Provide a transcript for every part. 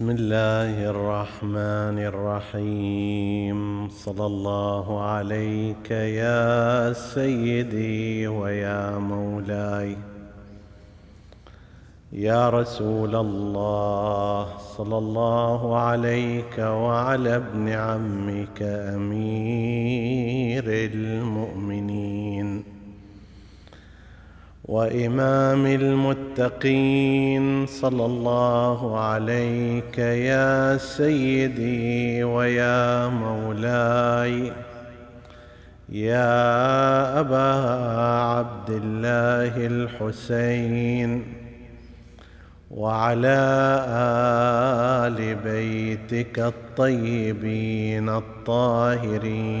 بسم الله الرحمن الرحيم. صلى الله عليك يا سيدي ويا مولاي. يا رسول الله صلى الله عليك وعلى ابن عمك أمير المؤمنين. وإمام المتقين صلى الله عليك يا سيدي ويا مولاي يا أبا عبد الله الحسين وعلى آل بيتك الطيبين الطاهرين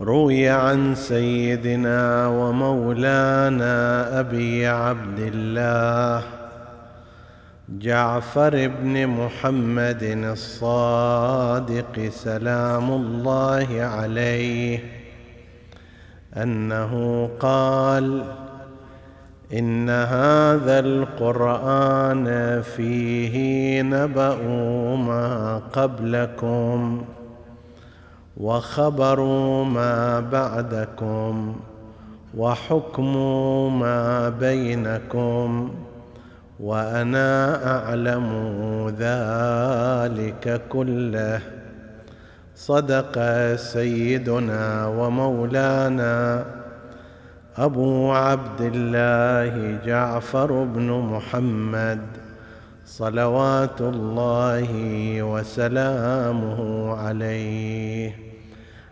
روي عن سيدنا ومولانا أبي عبد الله جعفر بن محمد الصادق سلام الله عليه أنه قال إن هذا القرآن فيه نبأ ما قبلكم وخبر ما بعدكم وحكم ما بينكم وأنا أعلم ذلك كله. صدق سيدنا ومولانا أبو عبد الله جعفر بن محمد صلوات الله وسلامه عليه.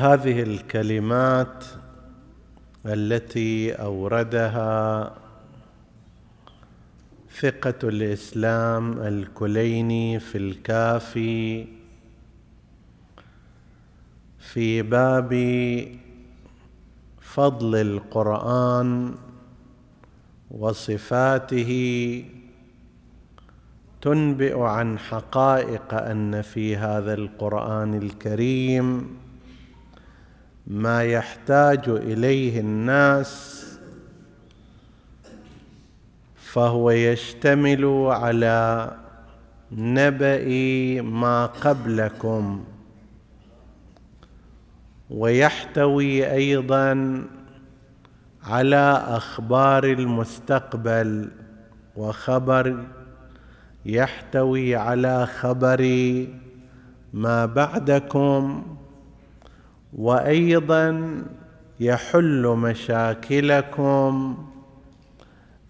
هذه الكلمات التي أوردها ثقة الإسلام الكليني في الكافي في باب فضل القرآن وصفاته تنبئ عن حقائق أن في هذا القرآن الكريم ما يحتاج إليه الناس فهو يشتمل على نبأ ما قبلكم. ويحتوي أيضا على أخبار المستقبل وخبر يحتوي على خبر ما بعدكم. وأيضا يحل مشاكلكم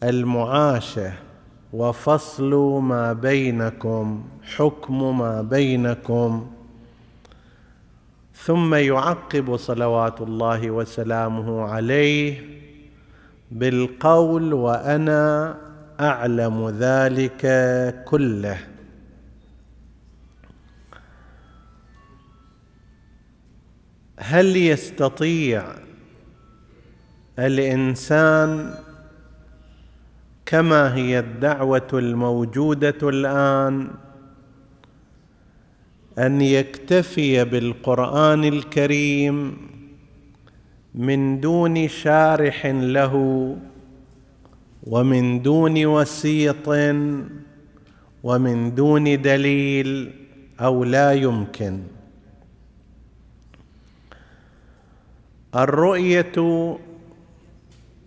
المعاشه وفصل ما بينكم حكم ما بينكم. ثم يعقب صلوات الله وسلامه عليه بالقول وأنا أعلم ذلك كله. هل يستطيع الإنسان كما هي الدعوة الموجودة الآن أن يكتفي بالقرآن الكريم من دون شارح له ومن دون وسيط ومن دون دليل أو لا يمكن؟ الرؤية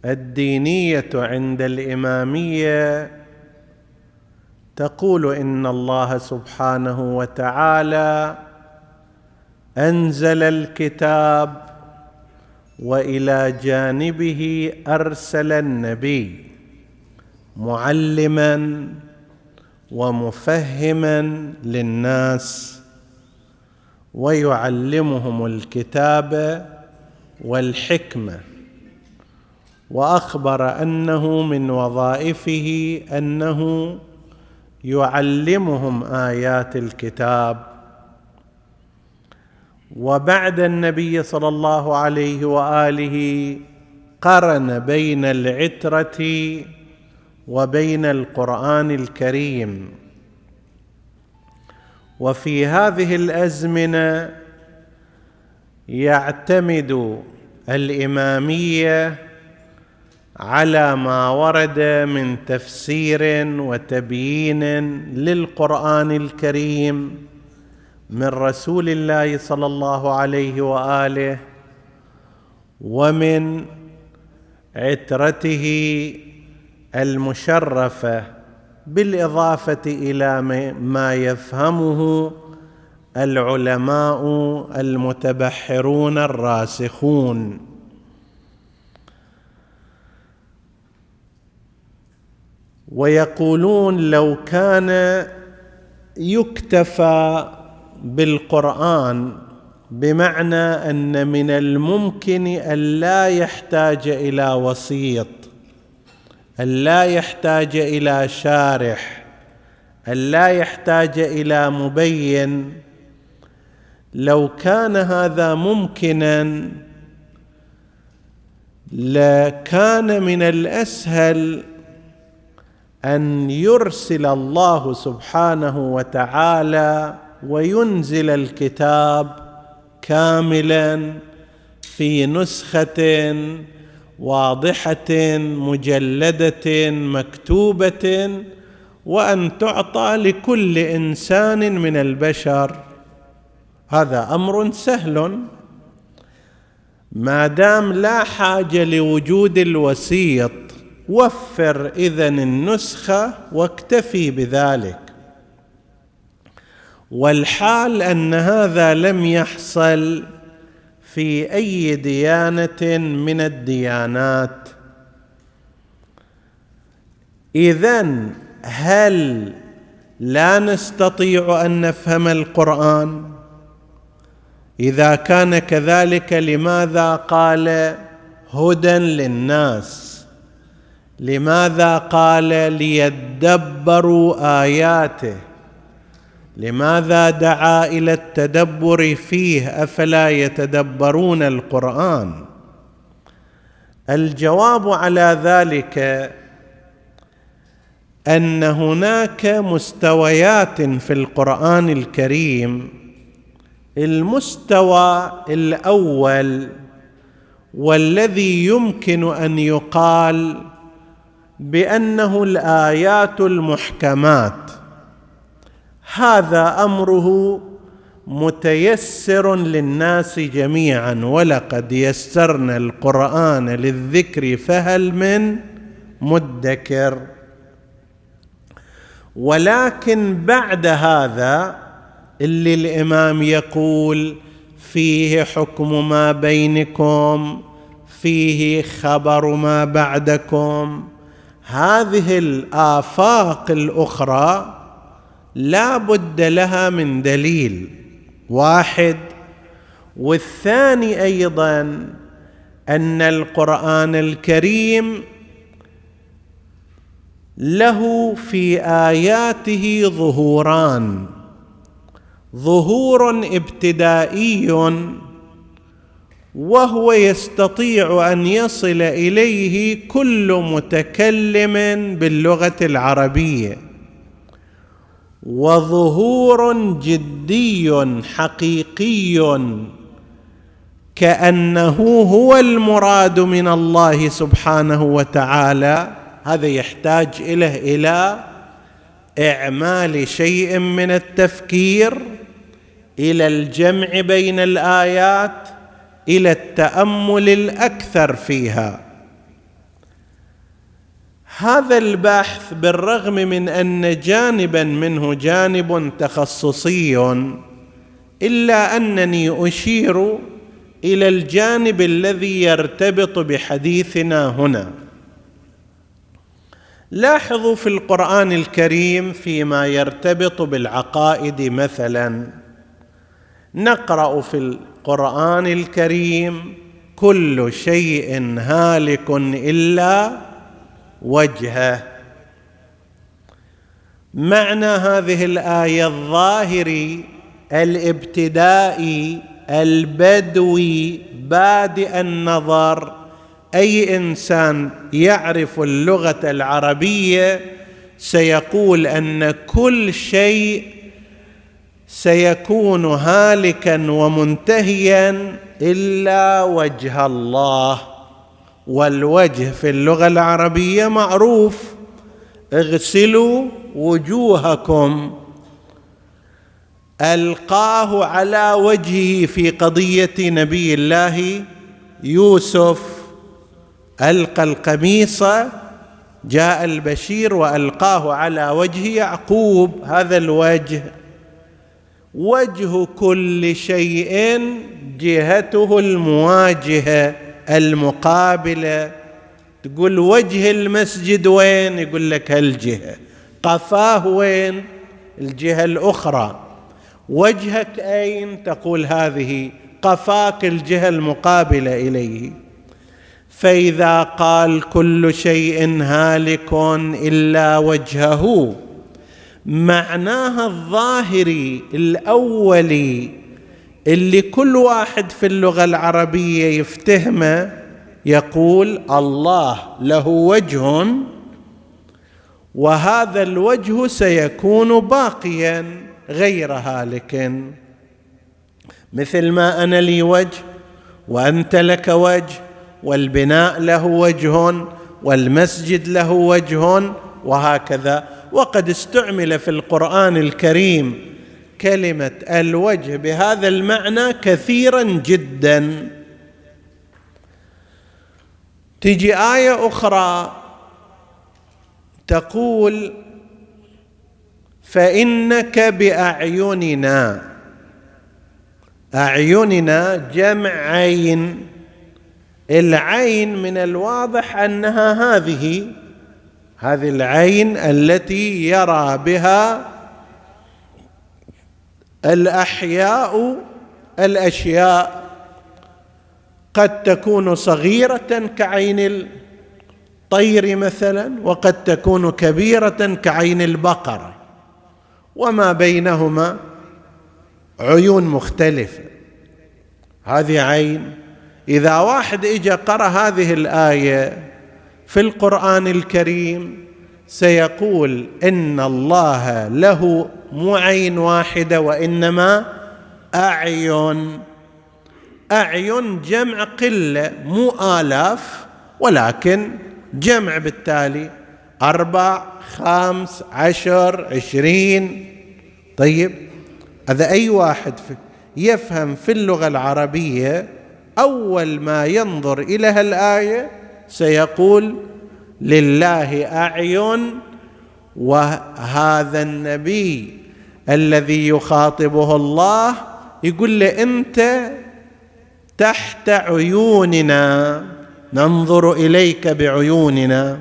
الدينية عند الإمامية تقول إن الله سبحانه وتعالى أنزل الكتاب وإلى جانبه أرسل النبي معلما ومفهما للناس ويعلمهم الكتاب والحكمة وأخبر أنه من وظائفه أنه يعلمهم آيات الكتاب. وبعد النبي صلى الله عليه وآله قرن بين العترة وبين القرآن الكريم. وفي هذه الأزمنة يعتمد الإمامية على ما ورد من تفسير وتبيين للقرآن الكريم من رسول الله صلى الله عليه وآله ومن عترته المشرفة بالإضافة إلى ما يفهمه العلماء المتبحرون الراسخون. ويقولون لو كان يكتفى بالقرآن بمعنى أن من الممكن أن لا يحتاج إلى وسيط أن لا يحتاج إلى شارح أن لا يحتاج إلى مبين لو كان هذا ممكنا لكان من الأسهل أن يرسل الله سبحانه وتعالى وينزل الكتاب كاملا في نسخة واضحة مجلدة مكتوبة وأن تعطى لكل إنسان من البشر هذا أمر سهل. ما دام لا حاجة لوجود الوسيط وفر إذن النسخة واكتفي بذلك. والحال أن هذا لم يحصل في أي ديانة من الديانات. اذا هل لا نستطيع أن نفهم القرآن؟ إذا كان كذلك لماذا قال هدى للناس؟ لماذا قال ليدبروا آياته؟ لماذا دعا إلى التدبر فيه؟ أفلا يتدبرون القرآن؟ الجواب على ذلك أن هناك مستويات في القرآن الكريم المستوى الأول والذي يمكن أن يقال بأنه الآيات المحكمات. هذا أمره متيسر للناس جميعا ولقد يسرنا القرآن للذكر فهل من؟ مدكر. ولكن بعد هذا اللي الإمام يقول فيه حكم ما بينكم فيه خبر ما بعدكم. هذه الآفاق الأخرى لا بد لها من دليل واحد والثاني أيضا أن القرآن الكريم له في آياته ظهوران. ظهور ابتدائي وهو يستطيع أن يصل إليه كل متكلم باللغة العربية. وظهور جدي حقيقي كأنه هو المراد من الله سبحانه وتعالى. هذا يحتاج إليه إلى اعمال شيء من التفكير إلى الجمع بين الآيات إلى التأمل الأكثر فيها. هذا البحث بالرغم من أن جانبا منه جانب تخصصي إلا أنني أشير إلى الجانب الذي يرتبط بحديثنا هنا. لاحظوا في القرآن الكريم فيما يرتبط بالعقائد مثلا. نقرأ في القرآن الكريم كل شيء هالك إلا وجهه. معنى هذه الآية الظاهري الابتدائي البدوي بادئ النظر أي إنسان يعرف اللغة العربية سيقول أن كل شيء سيكون هالكا ومنتهيا إلا وجه الله. والوجه في اللغة العربية معروف. اغسلوا وجوهكم. ألقاه على وجهه في قضية نبي الله يوسف ألقى القميص جاء البشير وألقاه على وجه يعقوب هذا الوجه. وجه كل شيء جهته المواجهة المقابلة. تقول وجه المسجد وين؟ يقول لك هالجهه قفاه وين؟ الجهة الأخرى. وجهك أين؟ تقول هذه. قفاك الجهة المقابلة إليه. فإذا قال كل شيء هالك إلا وجهه معناها الظاهري الاولي اللي كل واحد في اللغة العربية يفتهمه يقول الله له وجه وهذا الوجه سيكون باقيا غير هالك. مثل ما أنا لي وجه وأنت لك وجه والبناء له وجه والمسجد له وجه وهكذا. وقد استعمل في القرآن الكريم كلمة الوجه بهذا المعنى كثيرا جدا. تجي آية أخرى تقول فإنك بأعيننا أعيننا جمع عين العين من الواضح أنها هذه هذه العين التي يرى بها الأحياء الأشياء. قد تكون صغيرة كعين الطير مثلا وقد تكون كبيرة كعين البقره وما بينهما عيون مختلفة. هذه عين إذا واحد اجى قرأ هذه الآية في القرآن الكريم سيقول إن الله له مو عين واحدة وإنما أعين. أعين جمع قلة مو آلاف ولكن جمع بالتالي. أربع خمس عشر عشرين. طيب هذا أي واحد يفهم في اللغة العربية أول ما ينظر إلى هالايه سيقول لله أعين وهذا النبي الذي يخاطبه الله يقول له أنت تحت عيوننا ننظر إليك بعيوننا.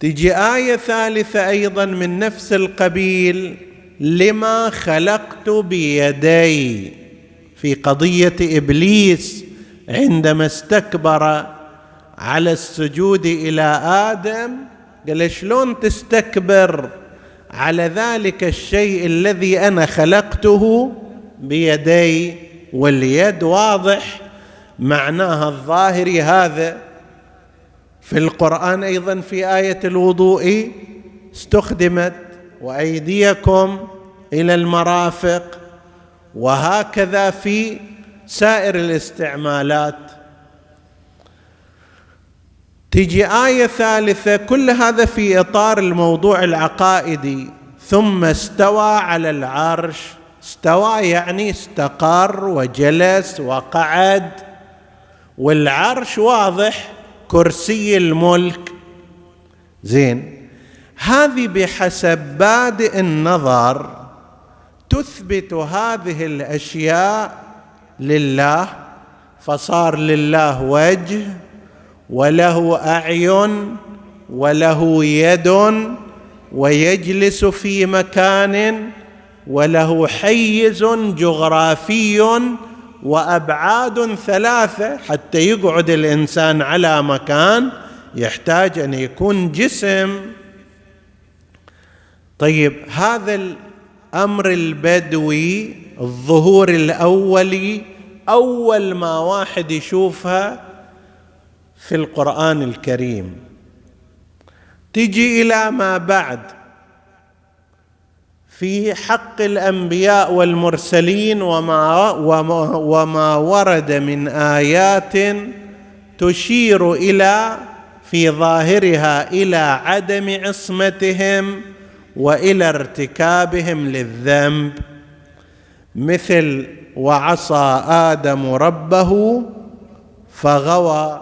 تجي آية ثالثة أيضا من نفس القبيل لما خلقت بيدي. في قضية إبليس عندما استكبر على السجود إلى آدم قال شلون تستكبر على ذلك الشيء الذي أنا خلقته؟ بيدي واليد واضح معناها الظاهري هذا. في القرآن أيضا في آية الوضوء استخدمت وأيديكم إلى المرافق. وهكذا في سائر الاستعمالات. تجي آية ثالثة كل هذا في إطار الموضوع العقائدي. ثم استوى على العرش. استوى يعني استقر وجلس وقعد. والعرش واضح كرسي الملك. زين. هذه بحسب بادئ النظر تثبت هذه الأشياء لله فصار لله وجه وله أعين وله يد ويجلس في مكان وله حيز جغرافي وأبعاد ثلاثة حتى يقعد الإنسان على مكان يحتاج أن يكون جسم. طيب هذا الامر البدوي الظهور الاولي أول ما واحد يشوفها في القرآن الكريم. تجي إلى ما بعد. في حق الأنبياء والمرسلين وما, وما, وما ورد من آيات تشير إلى في ظاهرها إلى عدم عصمتهم. وإلى ارتكابهم للذنب مثل وعصى آدم ربه فغوى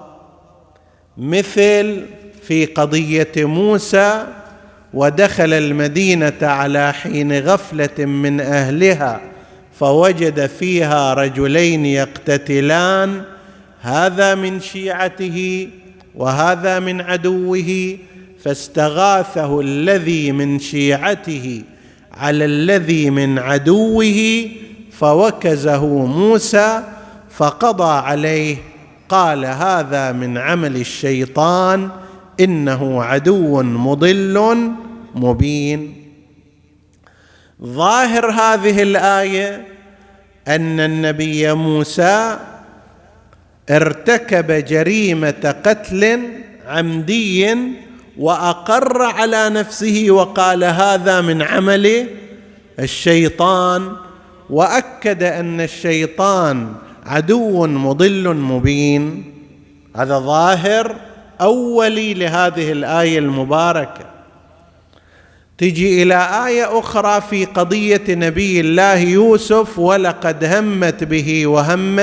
مثل في قضية موسى ودخل المدينة على حين غفلة من أهلها فوجد فيها رجلين يقتتلان هذا من شيعته وهذا من عدوه فاستغاثه الذي من شيعته على الذي من عدوه فوكزه موسى فقضى عليه قال هذا من عمل الشيطان إنه عدو مضل مبين. ظاهر هذه الآية أن النبي موسى ارتكب جريمة قتل عمدي وأقر على نفسه وقال هذا من عمل الشيطان وأكد أن الشيطان عدو مضل مبين. هذا ظاهر أولي لهذه الآية المباركة. تجي إلى آية أخرى في قضية نبي الله يوسف ولقد همت به وهم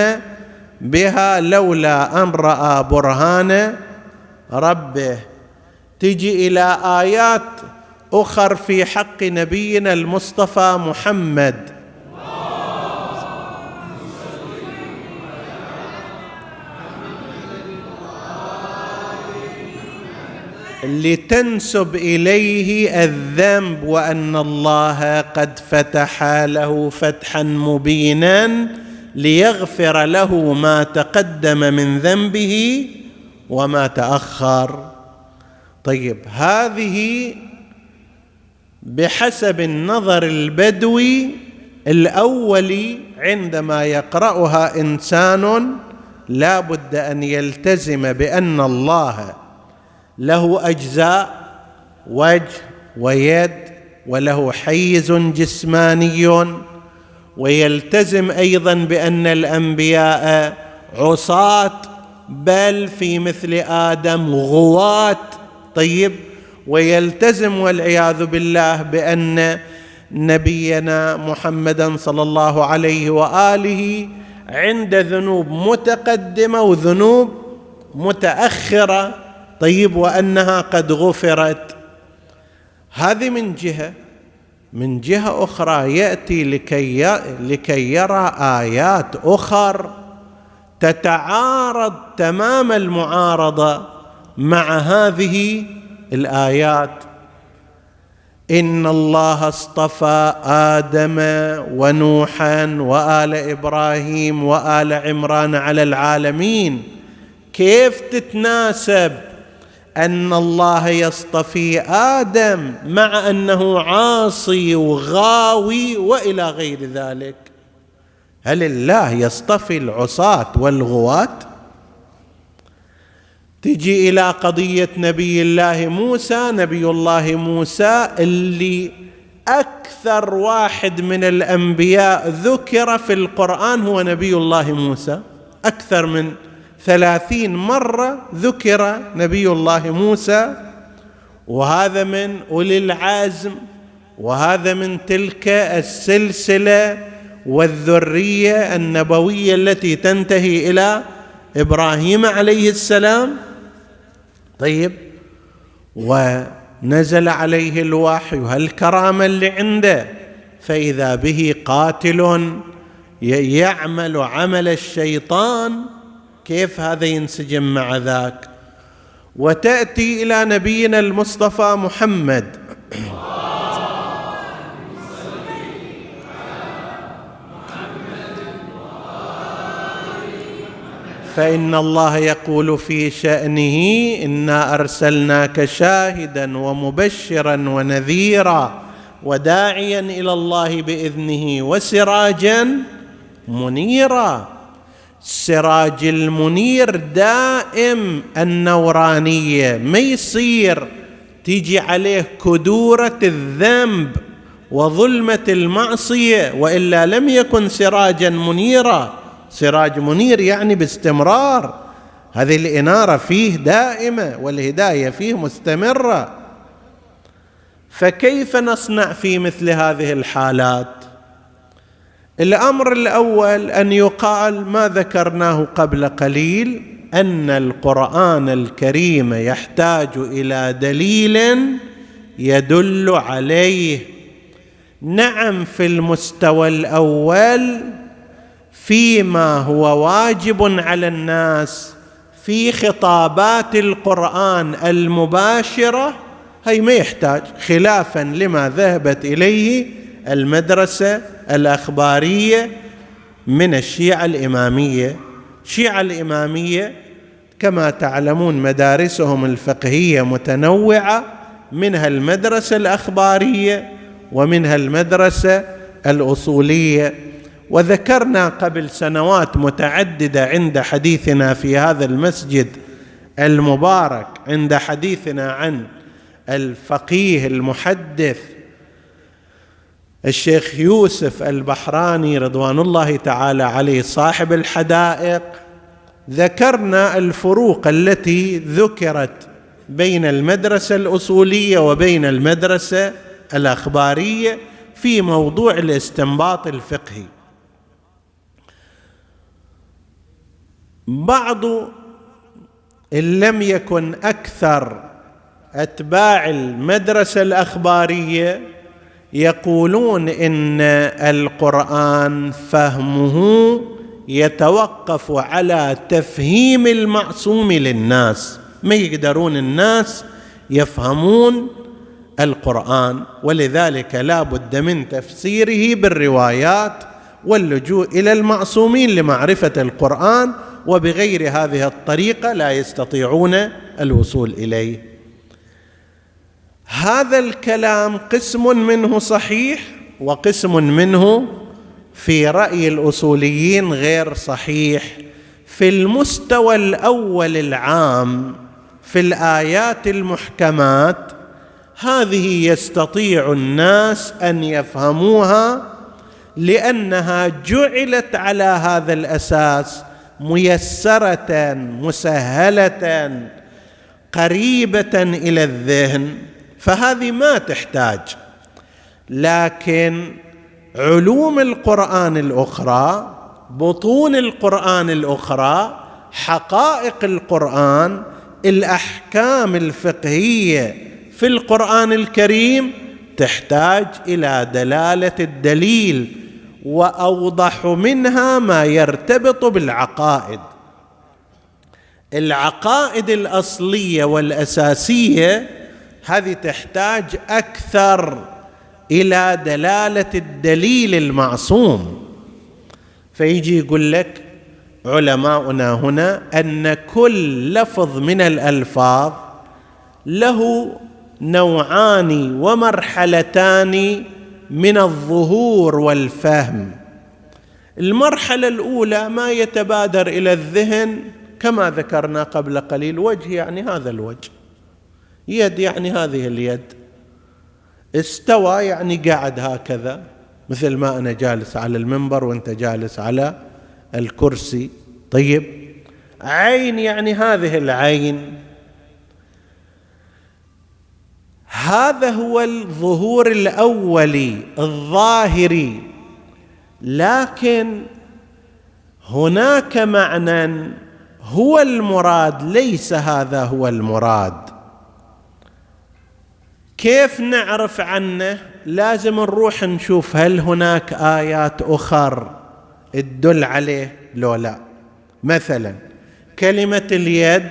بها لولا أن رأى برهان ربه. تجي إلى آيات أخر في حق نبينا المصطفى محمد. لتنسب إليه الذنب وأن الله قد فتح له فتحا مبينا ليغفر له ما تقدم من ذنبه وما تأخر. طيب هذه بحسب النظر البدوي الاولي عندما يقرأها إنسان لا بد أن يلتزم بأن الله له أجزاء وجه ويد وله حيز جسماني ويلتزم أيضا بأن الأنبياء عصاة بل في مثل آدم غواة طيب ويلتزم والعياذ بالله بأن نبينا محمدا صلى الله عليه وآله عند ذنوب متقدمة وذنوب متأخرة طيب وأنها قد غفرت. هذه من جهة من جهة أخرى يأتي لكي لكي يرى آيات أخر تتعارض تمام المعارضة مع هذه الآيات. إن الله اصطفى آدم ونوحا وآل إبراهيم وآل عمران على العالمين. كيف تتناسب أن الله يصطفي آدم مع أنه عاصي وغاوي وإلى غير ذلك؟ هل الله يصطفي العصاة والغواة؟ تجي إلى قضية نبي الله موسى نبي الله موسى اللي أكثر واحد من الأنبياء ذكر في القرآن هو نبي الله موسى. أكثر من ثلاثين مرة ذكر نبي الله موسى. وهذا من أولي العزم وهذا من تلك السلسلة والذرية النبوية التي تنتهي إلى إبراهيم عليه السلام. طيب ونزل عليه الوحي وهالكرامة اللي عنده فإذا به قاتل يعمل عمل الشيطان كيف هذا ينسجم مع ذاك؟ وتأتي إلى نبينا المصطفى محمد. فإن الله يقول في شأنه إنا أرسلناك شاهدا ومبشرا ونذيرا وداعيا إلى الله بإذنه وسراجا منيرا. السراج المنير دائم النورانية ما يصير تيجي عليه كدورة الذنب وظلمة المعصية وإلا لم يكن سراجا منيرا. سراج منير يعني باستمرار. هذه الإنارة فيه دائمة والهداية فيه مستمرة. فكيف نصنع في مثل هذه الحالات؟ الأمر الأول أن يقال ما ذكرناه قبل قليل أن القرآن الكريم يحتاج إلى دليل يدل عليه. نعم في المستوى الأول فيما هو واجب على الناس في خطابات القرآن المباشرة هي ما يحتاج خلافا لما ذهبت إليه المدرسة الأخبارية من الشيعة الإمامية. الشيعة الإمامية كما تعلمون مدارسهم الفقهية متنوعة منها المدرسة الأخبارية ومنها المدرسة الأصولية. وذكرنا قبل سنوات متعددة عند حديثنا في هذا المسجد المبارك عند حديثنا عن الفقيه المحدث الشيخ يوسف البحراني رضوان الله تعالى عليه صاحب الحدائق. ذكرنا الفروق التي ذكرت بين المدرسة الأصولية وبين المدرسة الأخبارية في موضوع الاستنباط الفقهي. بعض إن لم يكن أكثر أتباع المدرسة الأخبارية يقولون إن القرآن فهمه يتوقف على تفهيم المعصوم للناس. ما يقدرون الناس يفهمون القرآن ولذلك لا بد من تفسيره بالروايات واللجوء إلى المعصومين لمعرفة القرآن وبغير هذه الطريقة لا يستطيعون الوصول إليه. هذا الكلام قسم منه صحيح وقسم منه في رأي الأصوليين غير صحيح. في المستوى الأول العام في الآيات المحكمات هذه يستطيع الناس أن يفهموها لأنها جعلت على هذا الأساس ميسرة مسهلة قريبة إلى الذهن فهذه ما تحتاج. لكن علوم القرآن الأخرى بطون القرآن الأخرى حقائق القرآن الأحكام الفقهية في القرآن الكريم تحتاج إلى دلالة الدليل وأوضح منها ما يرتبط بالعقائد. العقائد الأصلية والأساسية هذه تحتاج أكثر إلى دلالة الدليل المعصوم. فيجي يقول لك علماؤنا هنا أن كل لفظ من الألفاظ له نوعان ومرحلتان من الظهور والفهم. المرحلة الأولى ما يتبادر إلى الذهن كما ذكرنا قبل قليل وجه يعني هذا الوجه. يد يعني هذه اليد. استوى يعني قاعد هكذا مثل ما أنا جالس على المنبر وأنت جالس على الكرسي. طيب عين يعني هذه العين. هذا هو الظهور الاولي الظاهري لكن هناك معنى هو المراد ليس هذا هو المراد. كيف نعرف عنه؟ لازم نروح نشوف هل هناك آيات أخر تدل عليه لو لا. مثلا كلمة اليد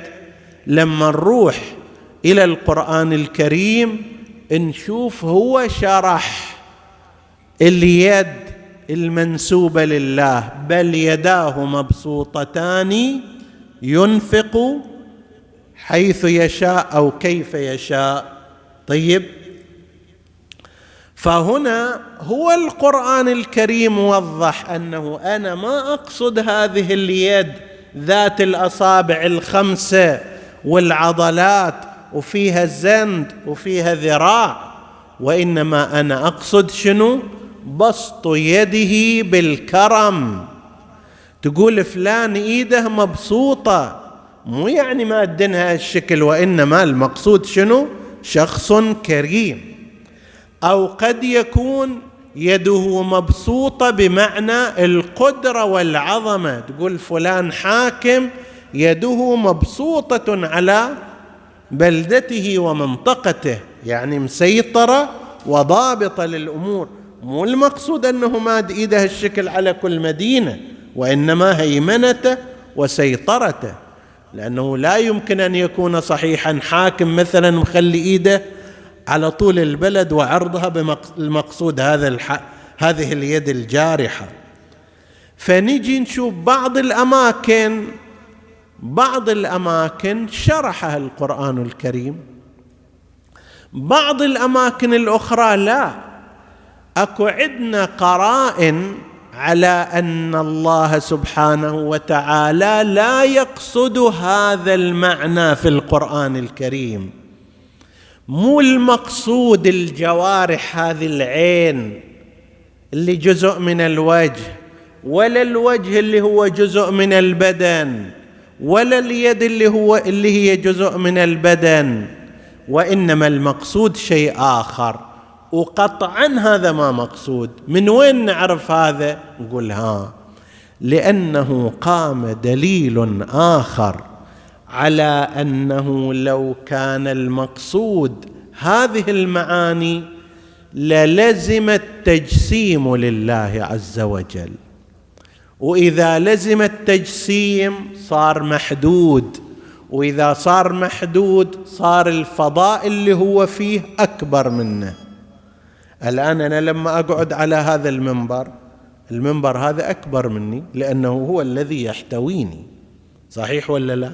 لما نروح إلى القرآن الكريم نشوف هو شرح اليد المنسوبه لله بل يداه مبسوطتان ينفق حيث يشاء أو كيف يشاء. طيب فهنا هو القرآن الكريم وضح أنه أنا ما أقصد هذه اليد ذات الأصابع الخمسة والعضلات وفيها زند وفيها ذراع وإنما أنا أقصد شنو؟ بسط يده بالكرم. تقول فلان إيده مبسوطة مو يعني ما ادنها الشكل وإنما المقصود شنو؟ شخص كريم. أو قد يكون يده مبسوطة بمعنى القدرة والعظمة. تقول فلان حاكم يده مبسوطة على بلدته ومنطقته يعني مسيطرة وضابطة للأمور. مو المقصود أنه ماد إيده الشكل على كل مدينة وإنما هيمنته وسيطرته. لأنه لا يمكن أن يكون صحيحا حاكم مثلا مخلي إيده على طول البلد وعرضها بالمقصود هذا الح... هذه اليد الجارحة. فنجي نشوف بعض الأماكن بعض الأماكن شرحها القرآن الكريم بعض الأماكن الأخرى لا. أكو عندنا قرائن على أن الله سبحانه وتعالى لا يقصد هذا المعنى في القرآن الكريم. مو المقصود الجوارح هذه العين اللي جزء من الوجه ولا الوجه اللي هو جزء من البدن. ولا اليد اللي هو اللي هي جزء من البدن وإنما المقصود شيء آخر. وقطعا هذا ما مقصود. من وين نعرف هذا؟ نقول ها لأنه قام دليل آخر على أنه لو كان المقصود هذه المعاني للزم التجسيم لله عز وجل. وإذا لزم التجسيم صار محدود وإذا صار محدود صار الفضاء اللي هو فيه أكبر منه. الآن أنا لما أقعد على هذا المنبر المنبر هذا أكبر مني لأنه هو الذي يحتويني. صحيح ولا لا؟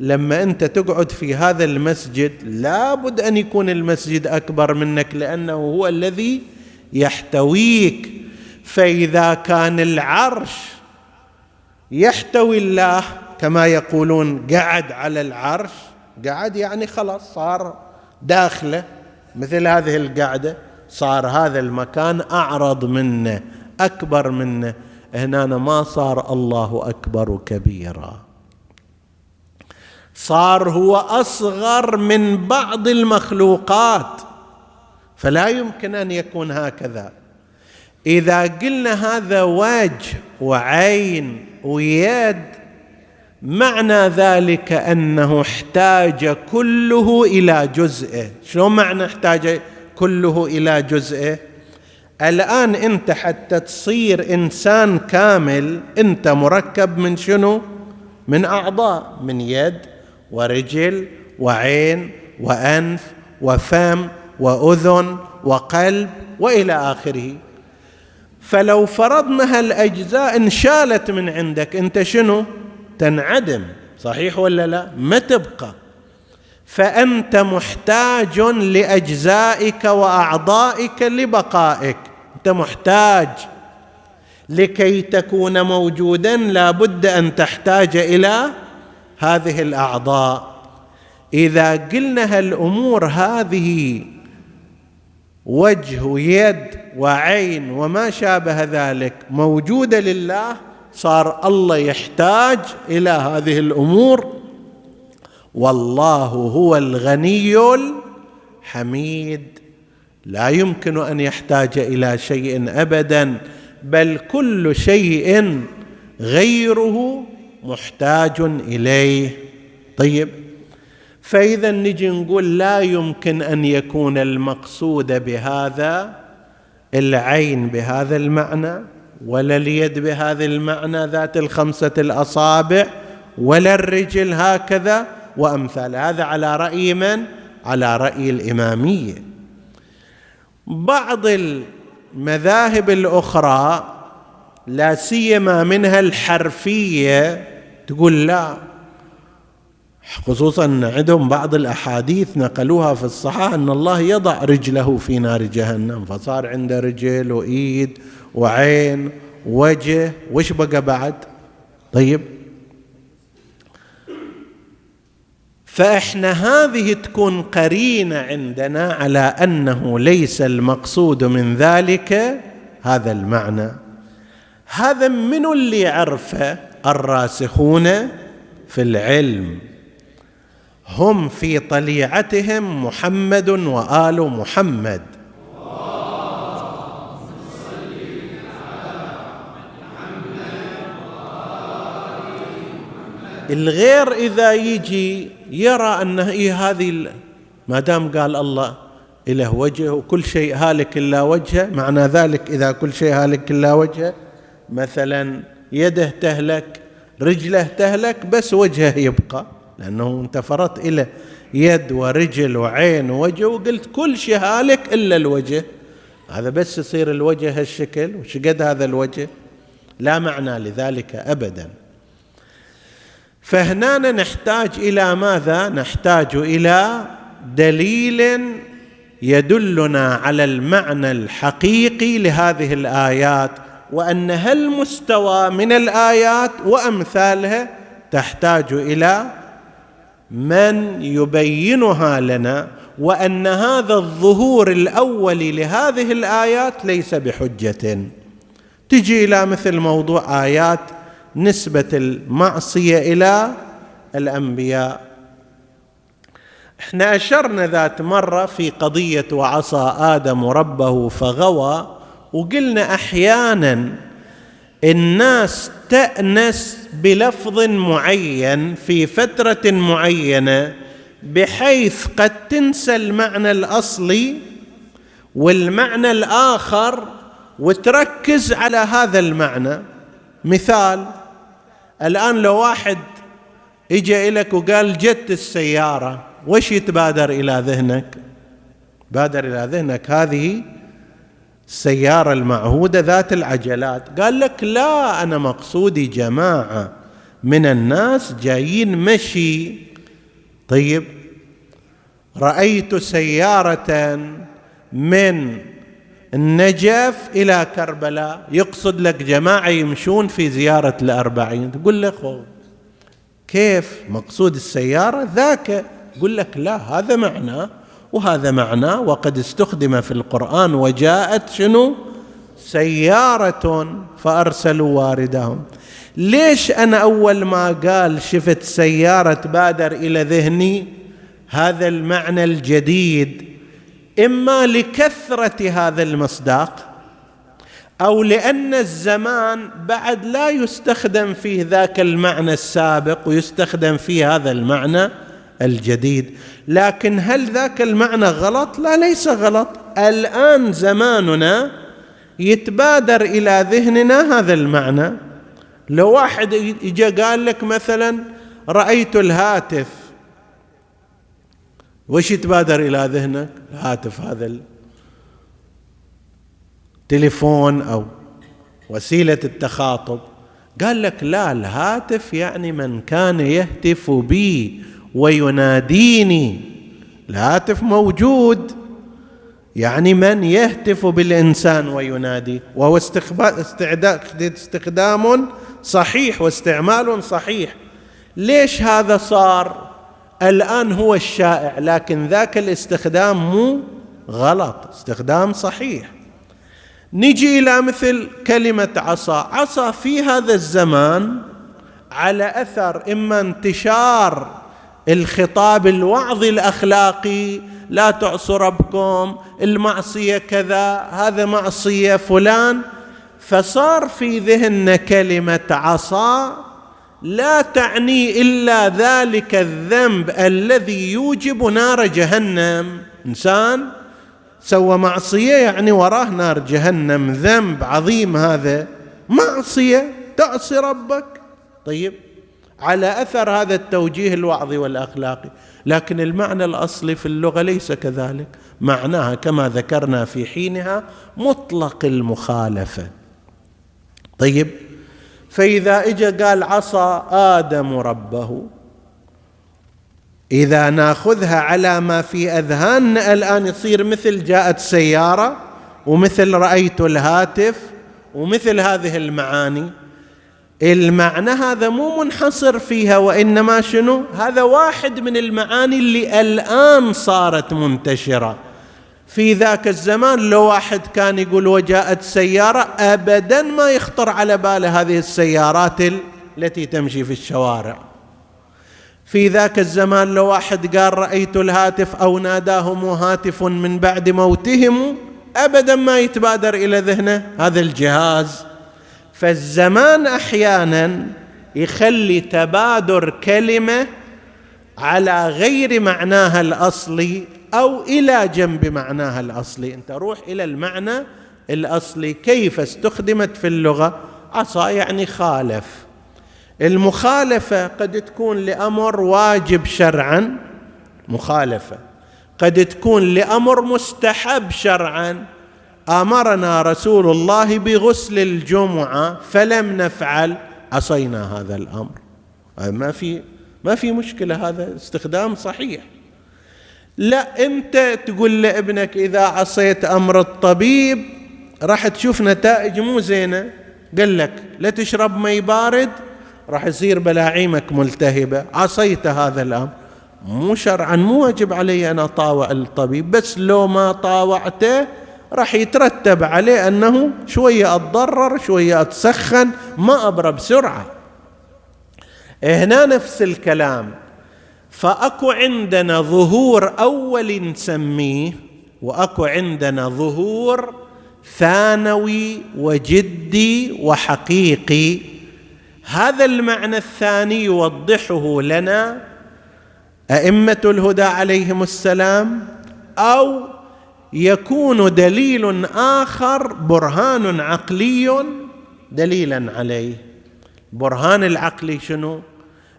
لما أنت تقعد في هذا المسجد لابد أن يكون المسجد أكبر منك لأنه هو الذي يحتويك. فإذا كان العرش يحتوي الله كما يقولون قعد على العرش. قعد يعني خلاص صار داخله. مثل هذه القعده صار هذا المكان أعرض منه أكبر منه. هنا ما صار الله أكبر كبيرا. صار هو أصغر من بعض المخلوقات. فلا يمكن أن يكون هكذا. إذا قلنا هذا وجه وعين ويد معنى ذلك أنه احتاج كله إلى جزئه شلون معنى احتاج كله إلى جزئه الآن أنت حتى تصير إنسان كامل أنت مركب من شنو؟ من أعضاء من يد ورجل وعين وأنف وفم وأذن وقلب وإلى آخره. فلو فرضنا هالأجزاء انشالت من عندك انت شنو؟ تنعدم. صحيح ولا لا؟ ما تبقى. فأنت محتاج لأجزائك وأعضائك لبقائك. أنت محتاج. لكي تكون موجودا لا بد أن تحتاج إلى هذه الأعضاء. إذا قلنا هالأمور هذه وجه ويد وعين وما شابه ذلك. موجودة لله صار الله يحتاج إلى هذه الأمور. والله هو الغني الحميد. لا يمكن أن يحتاج إلى شيء ابدا بل كل شيء غيره محتاج إليه. طيب. فإذا نجي نقول لا يمكن أن يكون المقصود بهذا العين بهذا المعنى ولا اليد بهذا المعنى ذات الخمسة الأصابع ولا الرجل هكذا. وأمثال هذا على رأي من؟ على رأي الإمامية. بعض المذاهب الأخرى لا سيما منها الحرفية تقول لا خصوصا عندهم بعض الأحاديث نقلوها في الصحاح أن الله يضع رجله في نار جهنم فصار عنده رجل وإيد وعين وجه وش بقى بعد؟ طيب. فإحنا هذه تكون قرينة عندنا على أنه ليس المقصود من ذلك هذا المعنى. هذا من اللي عرفه؟ الراسخون في العلم. هم في طليعتهم محمد وآل محمد. الغير إذا يجي يرى أنه إيه هذه ما دام قال الله له وجه وكل شيء هالك إلا وجهه معنى ذلك إذا كل شيء هالك إلا وجهه مثلا يده تهلك رجله تهلك بس وجهه يبقى. لأنه انت فرضت إلى يد ورجل وعين ووجه وقلت كل شيء هالك إلا الوجه. هذا بس يصير الوجه هالشكل. وش قد هذا الوجه؟ لا معنى لذلك ابدا. فهنا نحتاج إلى ماذا؟ نحتاج إلى دليل يدلنا على المعنى الحقيقي لهذه الآيات وأن هالمستوى من الآيات وأمثالها تحتاج إلى من يبينها لنا وأن هذا الظهور الأول لهذه الآيات ليس بحجة. تجي إلى مثل موضوع آيات نسبة المعصية إلى الأنبياء. إحنا أشرنا ذات مرة في قضية وعصى آدم ربه فغوى وقلنا أحيانا الناس تأنس بلفظ معين في فترة معينة بحيث قد تنسى المعنى الأصلي والمعنى الآخر وتركز على هذا المعنى. مثال الآن لو واحد اجى لك وقال جت السيارة وش يتبادر إلى ذهنك؟ بادر إلى ذهنك هذه السياره المعهودة ذات العجلات. قال لك لا أنا مقصودي جماعة من الناس جايين مشي. طيب رأيت سيارة من النجف إلى كربلاء. يقصد لك جماعة يمشون في زيارة الأربعين. تقول له كيف مقصود السيارة ذاك؟ يقول لك لا هذا معناه وهذا معناه وقد استخدم في القرآن وجاءت شنو؟ سيارة فأرسلوا واردهم. ليش أنا أول ما قال شفت سيارة بادر إلى ذهني؟ هذا المعنى الجديد. إما لكثرة هذا المصداق أو لأن الزمان بعد لا يستخدم فيه ذاك المعنى السابق ويستخدم فيه هذا المعنى. الجديد. لكن هل ذاك المعنى غلط؟ لا ليس غلط. الآن زماننا يتبادر إلى ذهننا هذا المعنى. لو واحد اجى قال لك مثلا رأيت الهاتف. وش يتبادر إلى ذهنك؟ الهاتف هذا التليفون أو وسيلة التخاطب. قال لك لا الهاتف يعني من كان يهتف بي. ويناديني الهاتف موجود. يعني من يهتف بالإنسان وينادي؟ وهو استخدام صحيح واستعمال صحيح. ليش هذا صار؟ الآن هو الشائع لكن ذاك الاستخدام مو غلط استخدام صحيح. نجي إلى مثل كلمة عصا. عصا في هذا الزمان على أثر إما انتشار الخطاب الوعظي الأخلاقي لا تعصوا ربكم المعصية كذا هذا معصية فلان. فصار في ذهننا كلمة عصا لا تعني إلا ذلك الذنب الذي يوجب نار جهنم. إنسان سوى معصية يعني وراه نار جهنم. ذنب عظيم هذا. معصية تعصي ربك. طيب. على أثر هذا التوجيه الوعظي والأخلاقي. لكن المعنى الأصلي في اللغة ليس كذلك. معناها كما ذكرنا في حينها مطلق المخالفة. طيب فإذا اجى قال عصى آدم ربه إذا ناخذها على ما في أذهاننا الآن يصير مثل جاءت سيارة ومثل رأيت الهاتف ومثل هذه المعاني. المعنى هذا مو منحصر فيها وإنما شنو؟ هذا واحد من المعاني اللي الآن صارت منتشرة. في ذاك الزمان لو واحد كان يقول وجاءت سيارة ابدا ما يخطر على باله هذه السيارات التي تمشي في الشوارع. في ذاك الزمان لو واحد قال رأيت الهاتف أو ناداهم هاتف من بعد موتهم ابدا ما يتبادر إلى ذهنه. هذا الجهاز. فالزمان أحيانا يخلي تبادر كلمة على غير معناها الأصلي أو إلى جنب معناها الأصلي. أنت روح إلى المعنى الأصلي. كيف استخدمت في اللغة؟ عصى يعني خالف. المخالفة قد تكون لأمر واجب شرعا مخالفة. قد تكون لأمر مستحب شرعا آمرنا رسول الله بغسل الجمعة فلم نفعل. عصينا هذا الأمر. ما في ما في مشكلة هذا استخدام صحيح. لا أنت تقول لابنك إذا عصيت أمر الطبيب راح تشوف نتائج مو زينة. قال لك لا تشرب مي بارد راح يصير بلاعيمك ملتهبة. عصيت هذا الأمر. مو شرعا مو واجب علي أن أطاوع الطبيب بس لو ما طاوعته راح يترتب عليه أنه شوية أتضرر شوية أتسخن ما أبرى بسرعة. هنا نفس الكلام. فأكو عندنا ظهور أول نسميه وأكو عندنا ظهور ثانوي وجدي وحقيقي. هذا المعنى الثاني يوضحه لنا أئمة الهدى عليهم السلام أو يكون دليل آخر برهان عقلي دليلا عليه. برهان العقلي شنو؟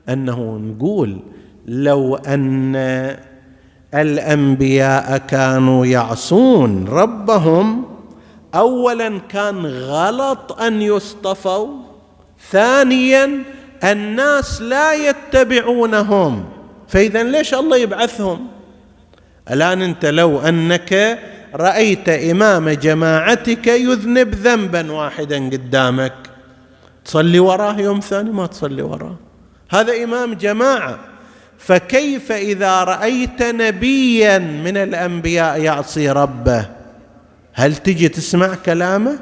أنه نقول لو أن الأنبياء كانوا يعصون ربهم اولا كان غلط أن يصطفوا ثانيا الناس لا يتبعونهم. فاذا ليش الله يبعثهم؟ الآن أنت لو أنك رأيت إمام جماعتك يذنب ذنبا واحدا قدامك تصلي وراه يوم ثاني؟ ما تصلي وراه هذا إمام جماعة. فكيف إذا رأيت نبيا من الأنبياء يعصي ربه؟ هل تجي تسمع كلامه؟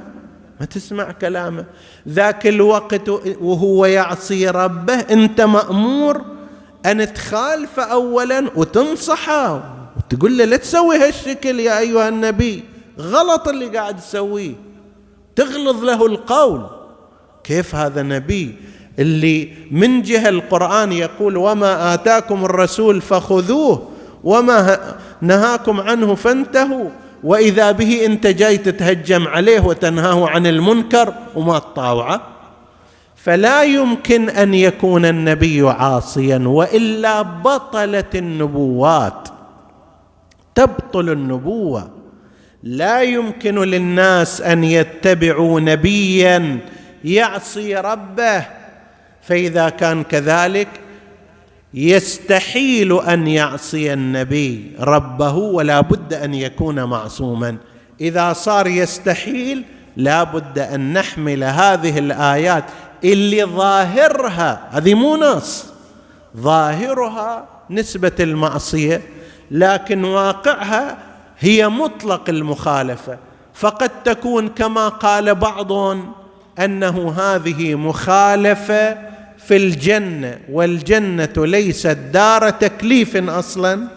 ما تسمع كلامه. ذاك الوقت وهو يعصي ربه أنت مأمور أن تخالف اولا وتنصحه. وتقول له لا تسوي هالشكل يا أيها النبي. غلط اللي قاعد تسويه. تغلظ له القول. كيف هذا نبي؟ اللي من جهة القرآن يقول وما آتاكم الرسول فخذوه وما نهاكم عنه فانتهوا. وإذا به أنت جاي تتهجم عليه وتنهاه عن المنكر وما تطاوعه. فلا يمكن أن يكون النبي عاصيا وإلا بطلت النبوات. تبطل النبوة. لا يمكن للناس أن يتبعوا نبيا يعصي ربه. فإذا كان كذلك يستحيل أن يعصي النبي ربه ولا بد أن يكون معصوما. إذا صار يستحيل لا بد أن نحمل هذه الآيات اللي ظاهرها. هذه مو نص ظاهرها نسبة المعصية. لكن واقعها هي مطلق المخالفة. فقد تكون كما قال بعضهم أنه هذه مخالفة في الجنة والجنة ليست دار تكليف أصلا.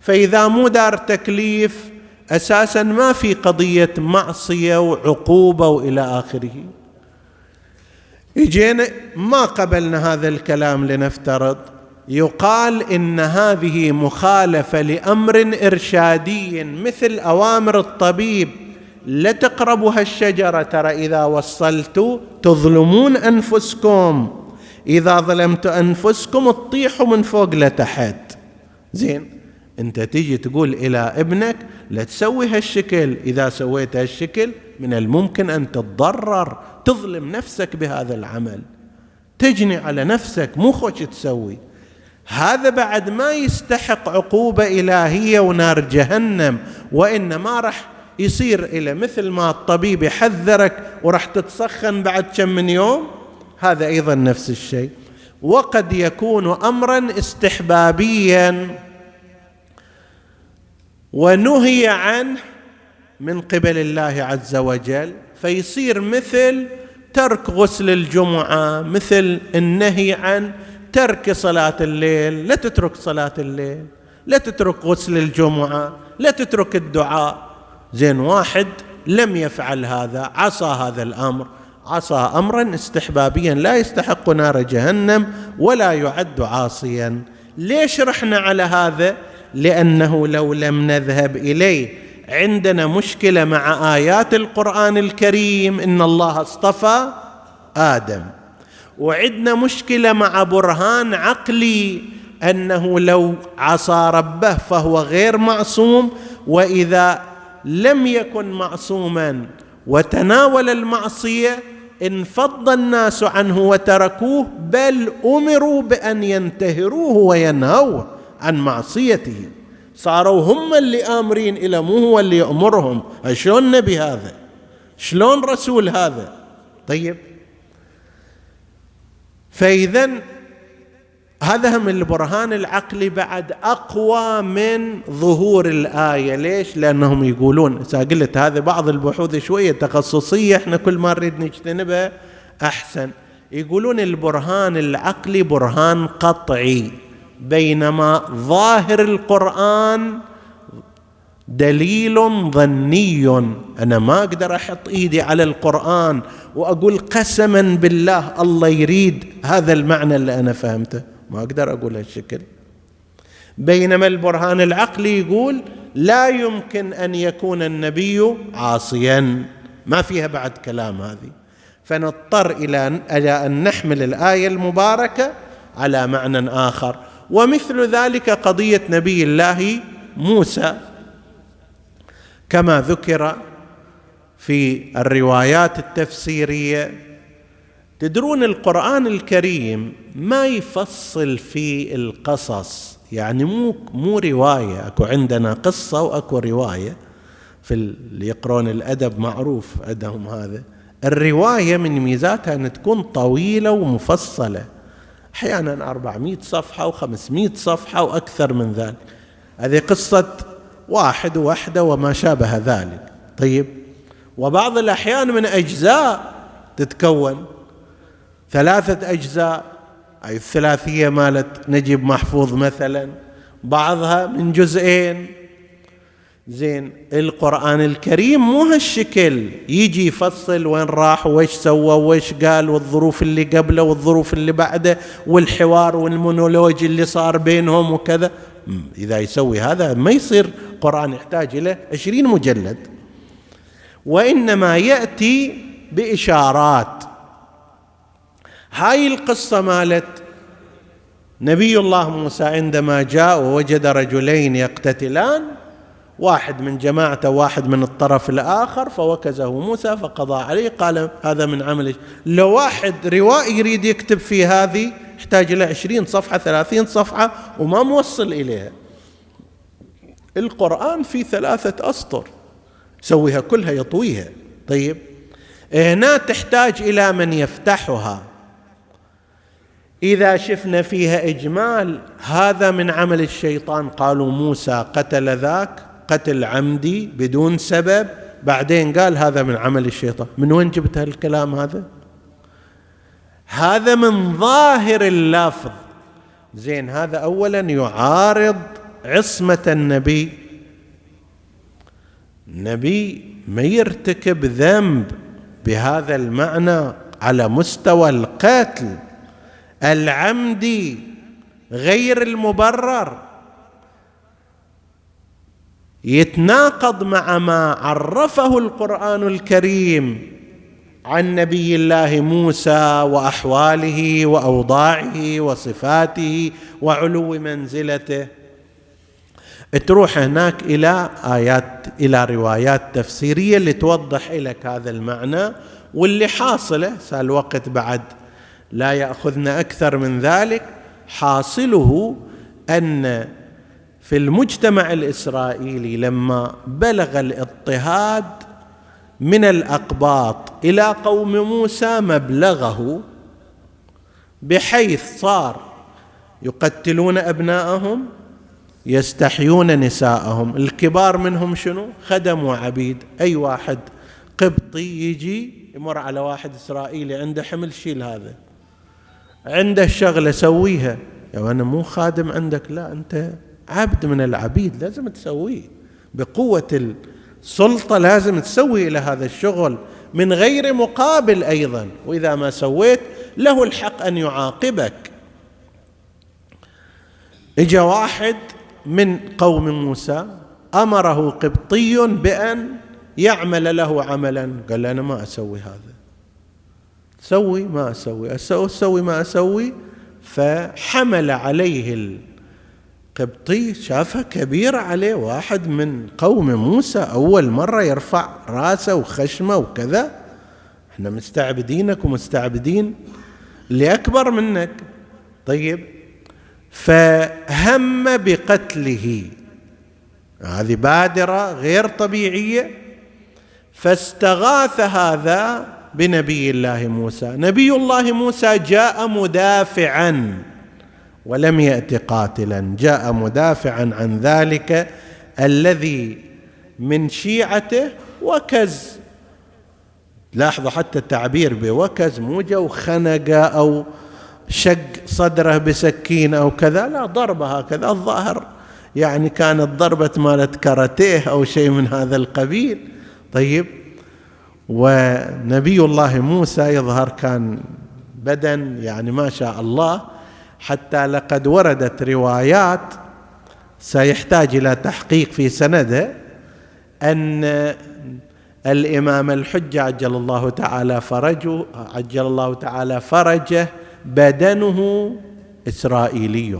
فإذا مو دار تكليف أساسا ما في قضية معصية وعقوبة وإلى آخره. يجينا ما قبلنا هذا الكلام لنفترض. يقال إن هذه مخالفة لأمر إرشادي مثل أوامر الطبيب لا تقربوا هالشجره ترى إذا وصلتوا تظلمون أنفسكم. إذا ظلمت أنفسكم تطيحوا من فوق لتحت. زين أنت تيجي تقول إلى ابنك لا تسوي هالشكل. إذا سويت هالشكل من الممكن أن تتضرر تظلم نفسك بهذا العمل. تجني على نفسك مو خوش تسوي. هذا بعد ما يستحق عقوبه إلهية ونار جهنم وإنما راح يصير إلى مثل ما الطبيب يحذرك وراح تتسخن بعد كم من يوم؟ هذا أيضا نفس الشيء. وقد يكون امرا استحبابيا ونهي عنه من قبل الله عز وجل فيصير مثل ترك غسل الجمعة مثل النهي عن ترك صلاة الليل لا تترك صلاة الليل لا تترك غسل الجمعة لا تترك الدعاء. زين واحد لم يفعل هذا عصى هذا الأمر. عصى امرا استحبابيا لا يستحق نار جهنم ولا يعد عاصيا. ليش رحنا على هذا؟ لأنه لو لم نذهب إليه عندنا مشكلة مع آيات القرآن الكريم إن الله اصطفى آدم. وعندنا مشكلة مع برهان عقلي أنه لو عصى ربه فهو غير معصوم وإذا لم يكن معصوما وتناول المعصية انفض الناس عنه وتركوه بل أمروا بأن ينتهروه وينهوه عن معصيته. صاروا هم اللي آمرين إلى مو هو اللي يأمرهم. شلون نبي هذا؟ شلون رسول هذا؟ طيب فاذا هذا هم البرهان العقلي بعد أقوى من ظهور الآية. ليش؟ لأنهم يقولون قلت هذه بعض البحوث شوية تخصصية إحنا كل ما نريد نجتنبها أحسن. يقولون البرهان العقلي برهان قطعي بينما ظاهر القرآن دليل ظني أنا ما أقدر أحط إيدي على القرآن وأقول قسما بالله الله يريد هذا المعنى اللي أنا فهمته. ما أقدر أقول هالشكل. بينما البرهان العقلي يقول لا يمكن أن يكون النبي عاصيا. ما فيها بعد كلام هذه. فنضطر إلى ان نحمل الآية المباركة على معنى آخر. ومثل ذلك قضية نبي الله موسى. كما ذكر في الروايات التفسيرية تدرون القرآن الكريم ما يفصل في القصص. يعني مو مو رواية أكو عندنا قصة وأكو رواية. في اللي يقرون الأدب معروف عندهم هذا. الرواية من ميزاتها أن تكون طويلة ومفصلة. أحيانا 400 صفحة و500 صفحة وأكثر من ذلك. هذه قصة واحد وحده وما شابه ذلك. طيب؟ وبعض الأحيان من أجزاء تتكون. ثلاثة أجزاء أي الثلاثية مالت نجيب محفوظ مثلا بعضها من جزئين. زين القرآن الكريم مو هالشكل. يجي يفصل وين راح ويش سوى ويش قال والظروف اللي قبله والظروف اللي بعده والحوار والمونولوج اللي صار بينهم وكذا. إذا يسوي هذا ما يصير قرآن يحتاج إلى عشرين مجلد. وإنما يأتي بإشارات. هاي القصة مالت نبي الله موسى عندما جاء ووجد رجلين يقتتلان واحد من جماعته واحد من الطرف الآخر فوكزه موسى فقضى عليه قال هذا من عمل لو واحد روائي يريد يكتب في هذه يحتاج إلى عشرين صفحة ثلاثين صفحة وما موصل إليها. القرآن في ثلاثة أسطر يسويها كلها يطويها. طيب هنا تحتاج إلى من يفتحها. إذا شفنا فيها إجمال هذا من عمل الشيطان. قالوا موسى قتل ذاك قتل عمدي بدون سبب. بعدين قال هذا من عمل الشيطان. من وين جبت هالكلام هذا؟ هذا من ظاهر اللفظ. زين هذا اولا يعارض عصمة النبي. النبي ما يرتكب ذنب بهذا المعنى على مستوى القتل العمدي غير المبرر. يتناقض مع ما عرفه القرآن الكريم عن نبي الله موسى وأحواله وأوضاعه وصفاته وعلو منزلته. تروح هناك إلى آيات إلى روايات تفسيرية اللي توضح لك هذا المعنى واللي حاصله الوقت بعد. لا ياخذنا أكثر من ذلك. حاصله أن في المجتمع الإسرائيلي لما بلغ الاضطهاد من الأقباط إلى قوم موسى مبلغه بحيث صار يقتلون أبناءهم يستحيون نساءهم. الكبار منهم شنو؟ خدم وعبيد. أي واحد قبطي يجي يمر على واحد إسرائيلي عنده حمل شيل هذا. عنده شغلة سويها. يا أنا مو خادم عندك لا أنت عبد من العبيد لازم تسويه. بقوة السلطه لازم تسوي إلى هذا الشغل من غير مقابل أيضا. وإذا ما سويت له الحق أن يعاقبك. إجا واحد من قوم موسى أمره قبطي بأن يعمل له عملا. قال أنا ما أسوي هذا. سوي ما أسوي. أسوي ما أسوي. فحمل عليه القبطي شافها كبيرة عليه. واحد من قوم موسى أول مرة يرفع راسه وخشمه وكذا. إحنا مستعبدينك ومستعبدين. اللي أكبر منك. طيب. فهم بقتله. هذه بادرة غير طبيعية. فاستغاث هذا بنبي الله موسى. نبي الله موسى جاء مدافعا. ولم يأت قاتلا. جاء مدافعا عن ذلك الذي من شيعته وكز. لاحظوا حتى التعبير بوكز مو جو خنقه أو شق صدره بسكين أو كذا. لا ضربة هكذا. الظاهر يعني كانت ضربة مالت كاراتيه أو شيء من هذا القبيل. طيب. ونبي الله موسى يظهر كان بدن يعني ما شاء الله. حتى لقد وردت روايات سيحتاج إلى تحقيق في سنده أن الإمام الحجه عجل الله تعالى فرجه عجل الله تعالى فرجه بدنه إسرائيلي.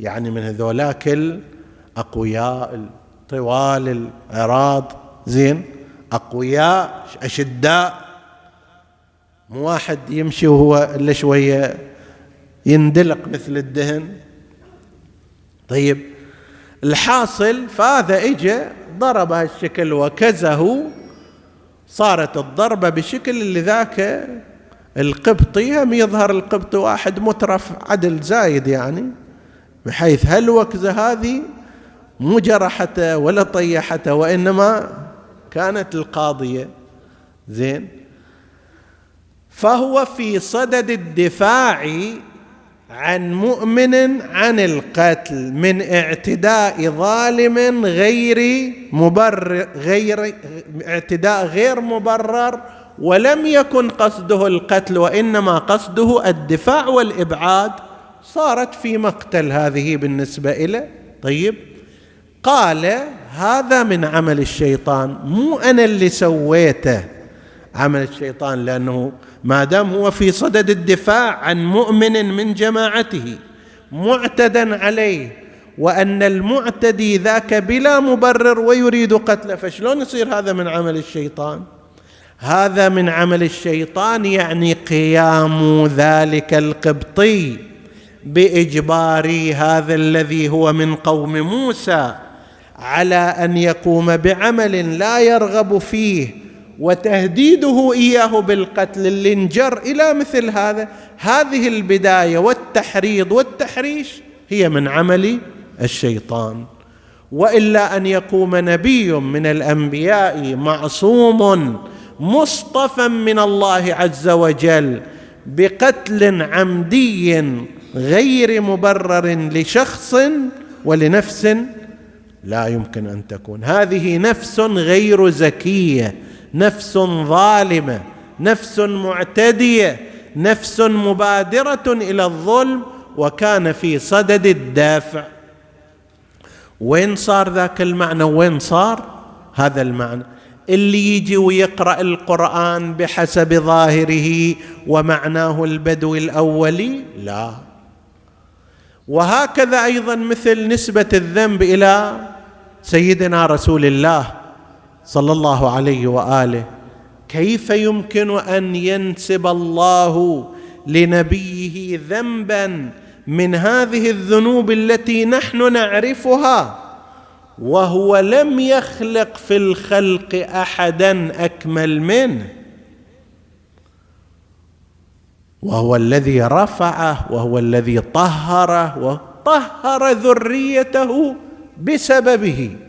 يعني من هذولاك الأقوياء طوال العراض. زين؟ أقوياء أشداء. مو واحد يمشي وهو إلا شوية يندلق مثل الدهن. طيب الحاصل فهذا اجى ضرب هالشكل وكزه صارت الضربة بشكل اللي ذاك القبطي هم يظهر القبطي واحد مترف عدل زايد يعني بحيث هالوكزة هذه مو جرحته ولا طيحته وإنما كانت القاضية. زين. فهو في صدد الدفاع عن مؤمن عن القتل من اعتداء ظالم غير مبرر غير اعتداء غير مبرر ولم يكن قصده القتل وإنما قصده الدفاع والإبعاد صارت في مقتل هذه بالنسبة اليه طيب قال هذا من عمل الشيطان مو أنا اللي سويته عمل الشيطان لأنه ما دام هو في صدد الدفاع عن مؤمن من جماعته معتدا عليه وأن المعتدي ذاك بلا مبرر ويريد قتله فشلون يصير هذا من عمل الشيطان؟ هذا من عمل الشيطان يعني قيام ذلك القبطي باجبار هذا الذي هو من قوم موسى على أن يقوم بعمل لا يرغب فيه وتهديده إياه بالقتل اللي انجر إلى مثل هذا. هذه البداية والتحريض والتحريش هي من عمل الشيطان. وإلا أن يقوم نبي من الأنبياء معصوم مصطفى من الله عز وجل بقتل عمدي غير مبرر لشخص ولنفس لا يمكن أن تكون. هذه نفس غير زكية. نفس ظالمة نفس معتدية نفس مبادرة إلى الظلم وكان في صدد الدافع. وين صار ذاك المعنى وين صار؟ هذا المعنى. اللي يجي ويقرأ القرآن بحسب ظاهره ومعناه البدوي الأولي؟ لا. وهكذا أيضا مثل نسبة الذنب إلى سيدنا رسول الله. صلى الله عليه وآله كيف يمكن أن ينسب الله لنبيه ذنبا من هذه الذنوب التي نحن نعرفها وهو لم يخلق في الخلق احدا أكمل منه؟ وهو الذي رفعه وهو الذي طهره وطهر ذريته بسببه.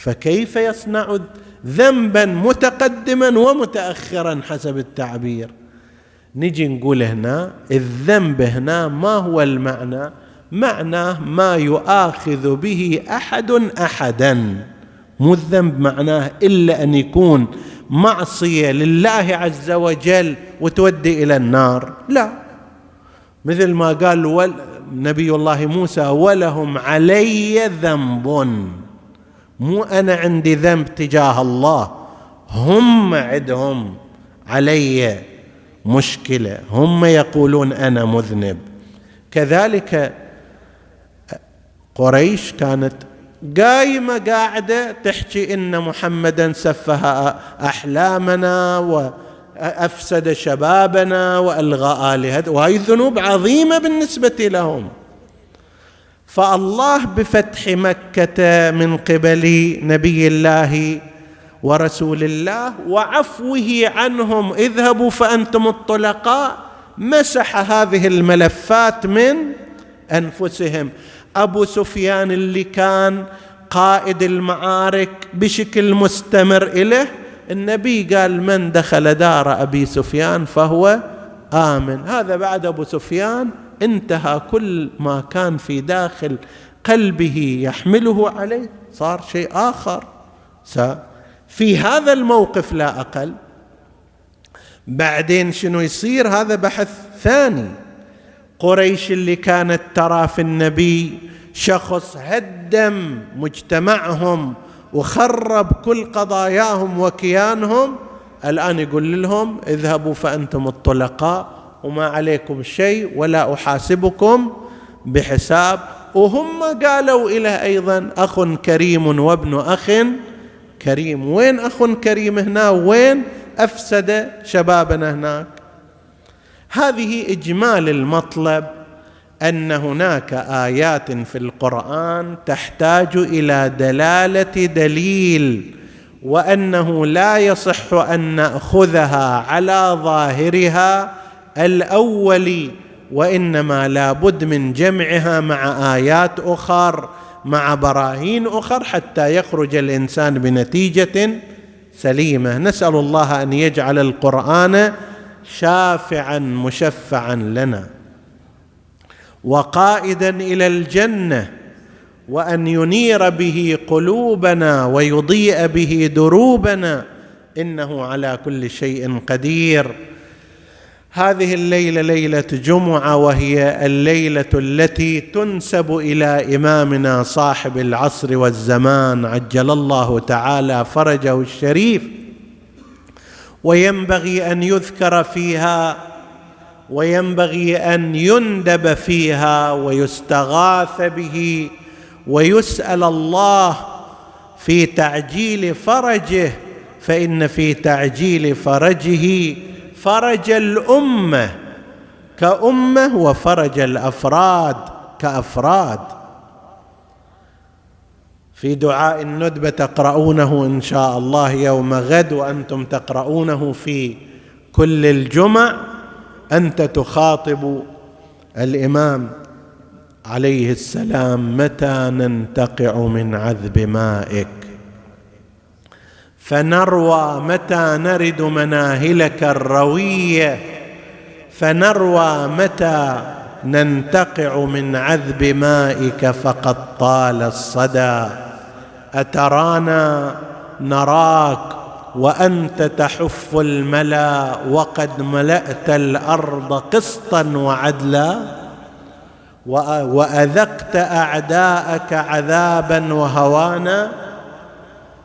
فكيف يصنع ذنبا متقدما ومتاخرا حسب التعبير؟ نجي نقول هنا الذنب هنا ما هو المعنى؟ معناه ما يؤاخذ به أحد احدا. مو الذنب معناه إلا أن يكون معصية لله عز وجل وتودي إلى النار. لا. مثل ما قال نبي الله موسى ولهم علي ذنب. مو أنا عندي ذنب تجاه الله. هم عندهم علي مشكلة. هم يقولون أنا مذنب. كذلك قريش كانت قايمة قاعدة تحكي إن محمدا سفه أحلامنا وأفسد شبابنا وألغى الهه وهي ذنوب عظيمة بالنسبة لهم. فالله بفتح مكة من قبل نبي الله ورسول الله وعفوه عنهم. اذهبوا فأنتم الطلقاء. مسح هذه الملفات من أنفسهم. أبو سفيان اللي كان قائد المعارك بشكل مستمر إليه النبي قال من دخل دار أبي سفيان فهو آمن. هذا بعد أبو سفيان. انتهى كل ما كان في داخل قلبه يحمله عليه صار شيء آخر. في هذا الموقف لا أقل. بعدين شنو يصير؟ هذا بحث ثاني. قريش اللي كانت ترى في النبي شخص هدم مجتمعهم وخرب كل قضاياهم وكيانهم الآن يقول لهم اذهبوا فأنتم الطلقاء. وما عليكم شيء ولا أحاسبكم بحساب. وهم قالوا إلى أيضا اخ كريم وابن اخ كريم. وين اخ كريم هنا؟ وين أفسد شبابنا هناك؟ هذه إجمال المطلب أن هناك آيات في القرآن تحتاج إلى دلالة دليل وأنه لا يصح أن نأخذها على ظاهرها الأول وإنما لا بد من جمعها مع آيات أخر مع براهين أخر حتى يخرج الإنسان بنتيجة سليمة. نسأل الله أن يجعل القرآن شافعا مشفعا لنا وقائدا إلى الجنة وأن ينير به قلوبنا ويضيء به دروبنا. إنه على كل شيء قدير. هذه الليلة ليلة جمعة وهي الليلة التي تنسب إلى إمامنا صاحب العصر والزمان عجل الله تعالى فرجه الشريف. وينبغي أن يذكر فيها وينبغي أن يندب فيها ويستغاث به ويسأل الله في تعجيل فرجه فإن في تعجيل فرجه فرج الأمة كأمة وفرج الأفراد كأفراد. في دعاء الندبة تقرؤونه إن شاء الله يوم غد وأنتم تقرؤونه في كل الجمع. أنت تخاطب الإمام عليه السلام متى ننتقع من عذب مائك؟ فنروى متى نرد مناهلك الرويه فنروى متى ننتقع من عذب مائك فقد طال الصدى. أترانا نراك وأنت تحف الملا وقد ملأت الأرض قسطا وعدلا وأذقت أعداءك عذابا وهوانا.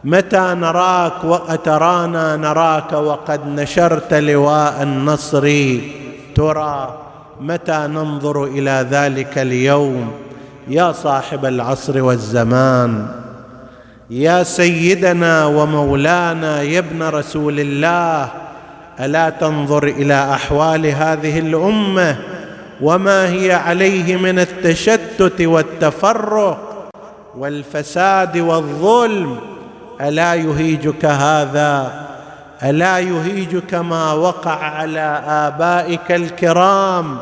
متى نراك وأترانا نراك وقد نشرت لواء النصر؟ ترى متى ننظر إلى ذلك اليوم؟ يا صاحب العصر والزمان يا سيدنا ومولانا يا ابن رسول الله ألا تنظر إلى أحوال هذه الأمة؟ وما هي عليه من التشتت والتفرق والفساد والظلم؟ ألا يهيجك هذا؟ ألا يهيجك ما وقع على آبائك الكرام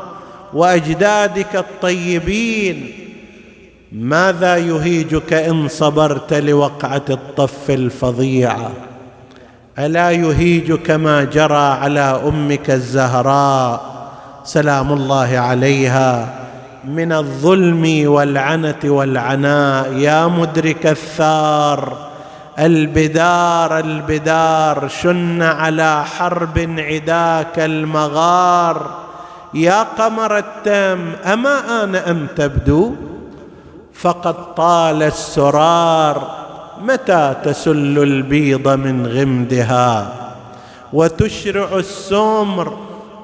وأجدادك الطيبين؟ ماذا يهيجك إن صبرت لوقعة الطف الفظيعه ألا يهيجك ما جرى على أمك الزهراء؟ سلام الله عليها. من الظلم والعنة والعناء يا مدرك الثار. البدار البدار شن على حرب عداك المغار. يا قمر التم أما آن ان تبدو؟ فقد طال السرار متى تسل البيض من غمدها؟ وتشرع السمر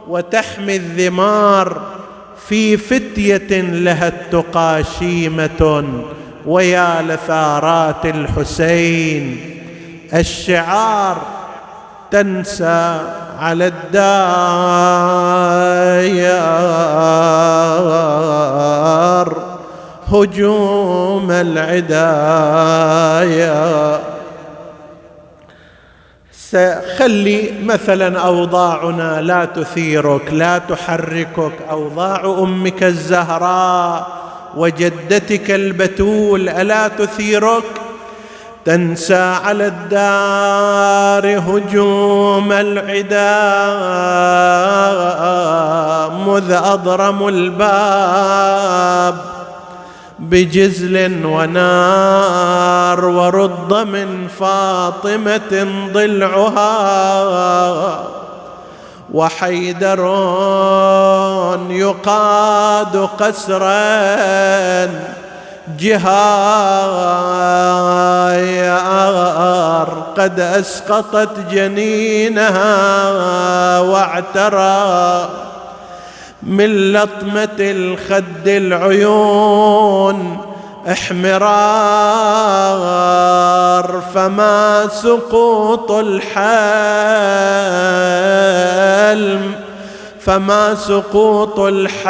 وتحمي الذمار في فتيه لها التقى شيمه ويا لثارات الحسين. الشعار تنسى على الدايار هجوم العدايا خلي مثلا أوضاعنا لا تثيرك لا تحركك. أوضاع أمك الزهراء وجدتك البتول ألا تثيرك؟ تنسى على الدار هجوم العدا مذ اضرموا الباب بجزل ونار ورد من فاطمة ضلعها. وحيدر يقاد قسرا جهار قد أسقطت جنينها واعترى من لطمة الخد العيون إحمرار فما سقوط الحلم فما سقوط الحلم.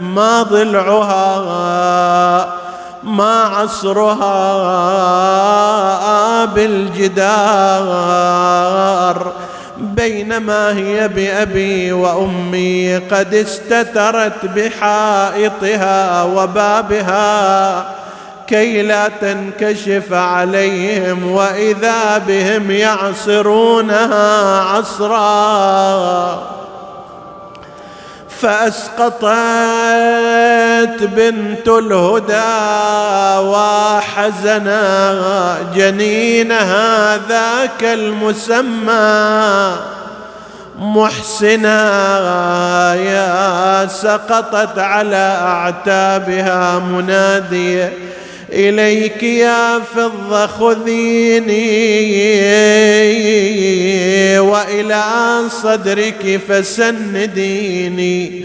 ما ضلعها ما عصرها بالجدار. بينما هي بأبي وأمي قد استترت بحائطها وبابها كي لا تنكشف عليهم وإذا بهم يعصرونها عصرا فأسقطت بنت الهدى وحزنا جنينها ذاك المسمى. محسنا يا سقطت على أعتابها مناديه إليك يا فضه خذيني وإلى صدرك فسنديني.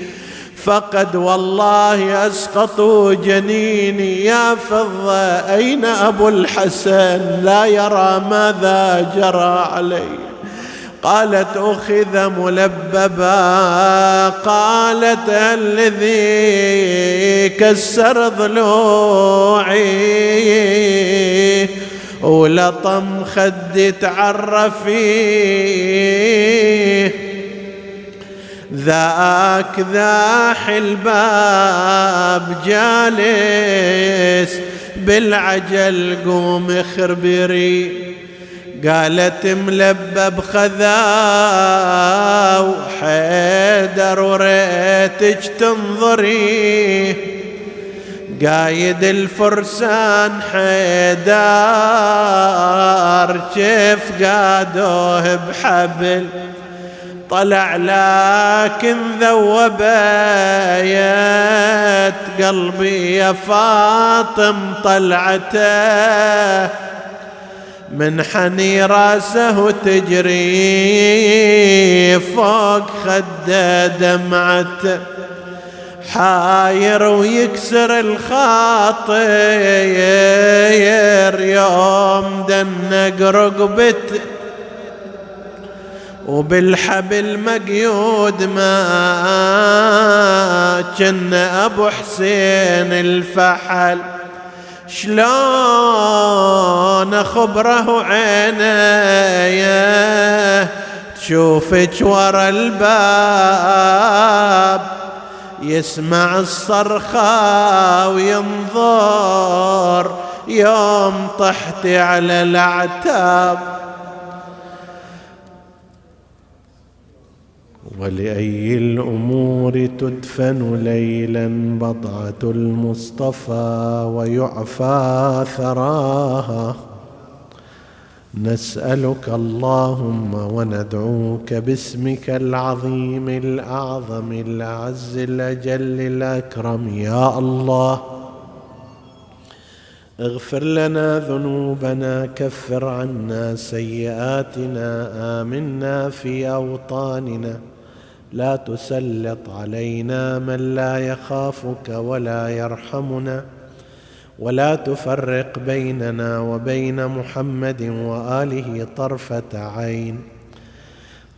فقد والله اسقطوا جنيني. يا فضه أين أبو الحسن؟ لا يرى ماذا جرى علي. قالت أخذ ملببا قالت الذي كسر ضلوعي. ولطم خدي تعرفيه ذاك ذاح الباب جالس بالعجل قوم اخربري قالت ملبب خذا وحيدر وريتك تنظري. قايد الفرسان حيدار شف قادوه بحبل. طلع لكن ذوبت قلبي يا فاطم طلعته. من حني راسه تجري فوق خده دمعته حاير ويكسر الخاطر يوم دنق رقبته وبالحبل مقيود ما كن أبو حسين الفحل. شلون خبره عينيه؟ تشوفك ورا الباب يسمع الصرخة وينظر. يوم طحت على العتاب ولأي الأمور تدفن ليلا بضعة المصطفى ويعفى ثراها. نسألك اللهم وندعوك باسمك العظيم الأعظم الأعز الأجل الأكرم. يا الله اغفر لنا ذنوبنا كفر عنا سيئاتنا آمنا في أوطاننا. لا تسلط علينا من لا يخافك ولا يرحمنا ولا تفرق بيننا وبين محمد وآله طرفة عين.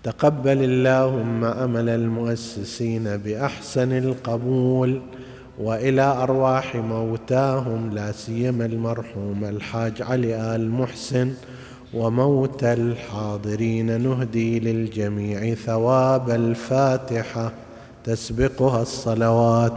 تقبل اللهم أمل المؤسسين بأحسن القبول وإلى أرواح موتاهم لا سيما المرحوم الحاج علي آل محسن. وموتى الحاضرين نهدي للجميع ثواب الفاتحة تسبقها الصلوات.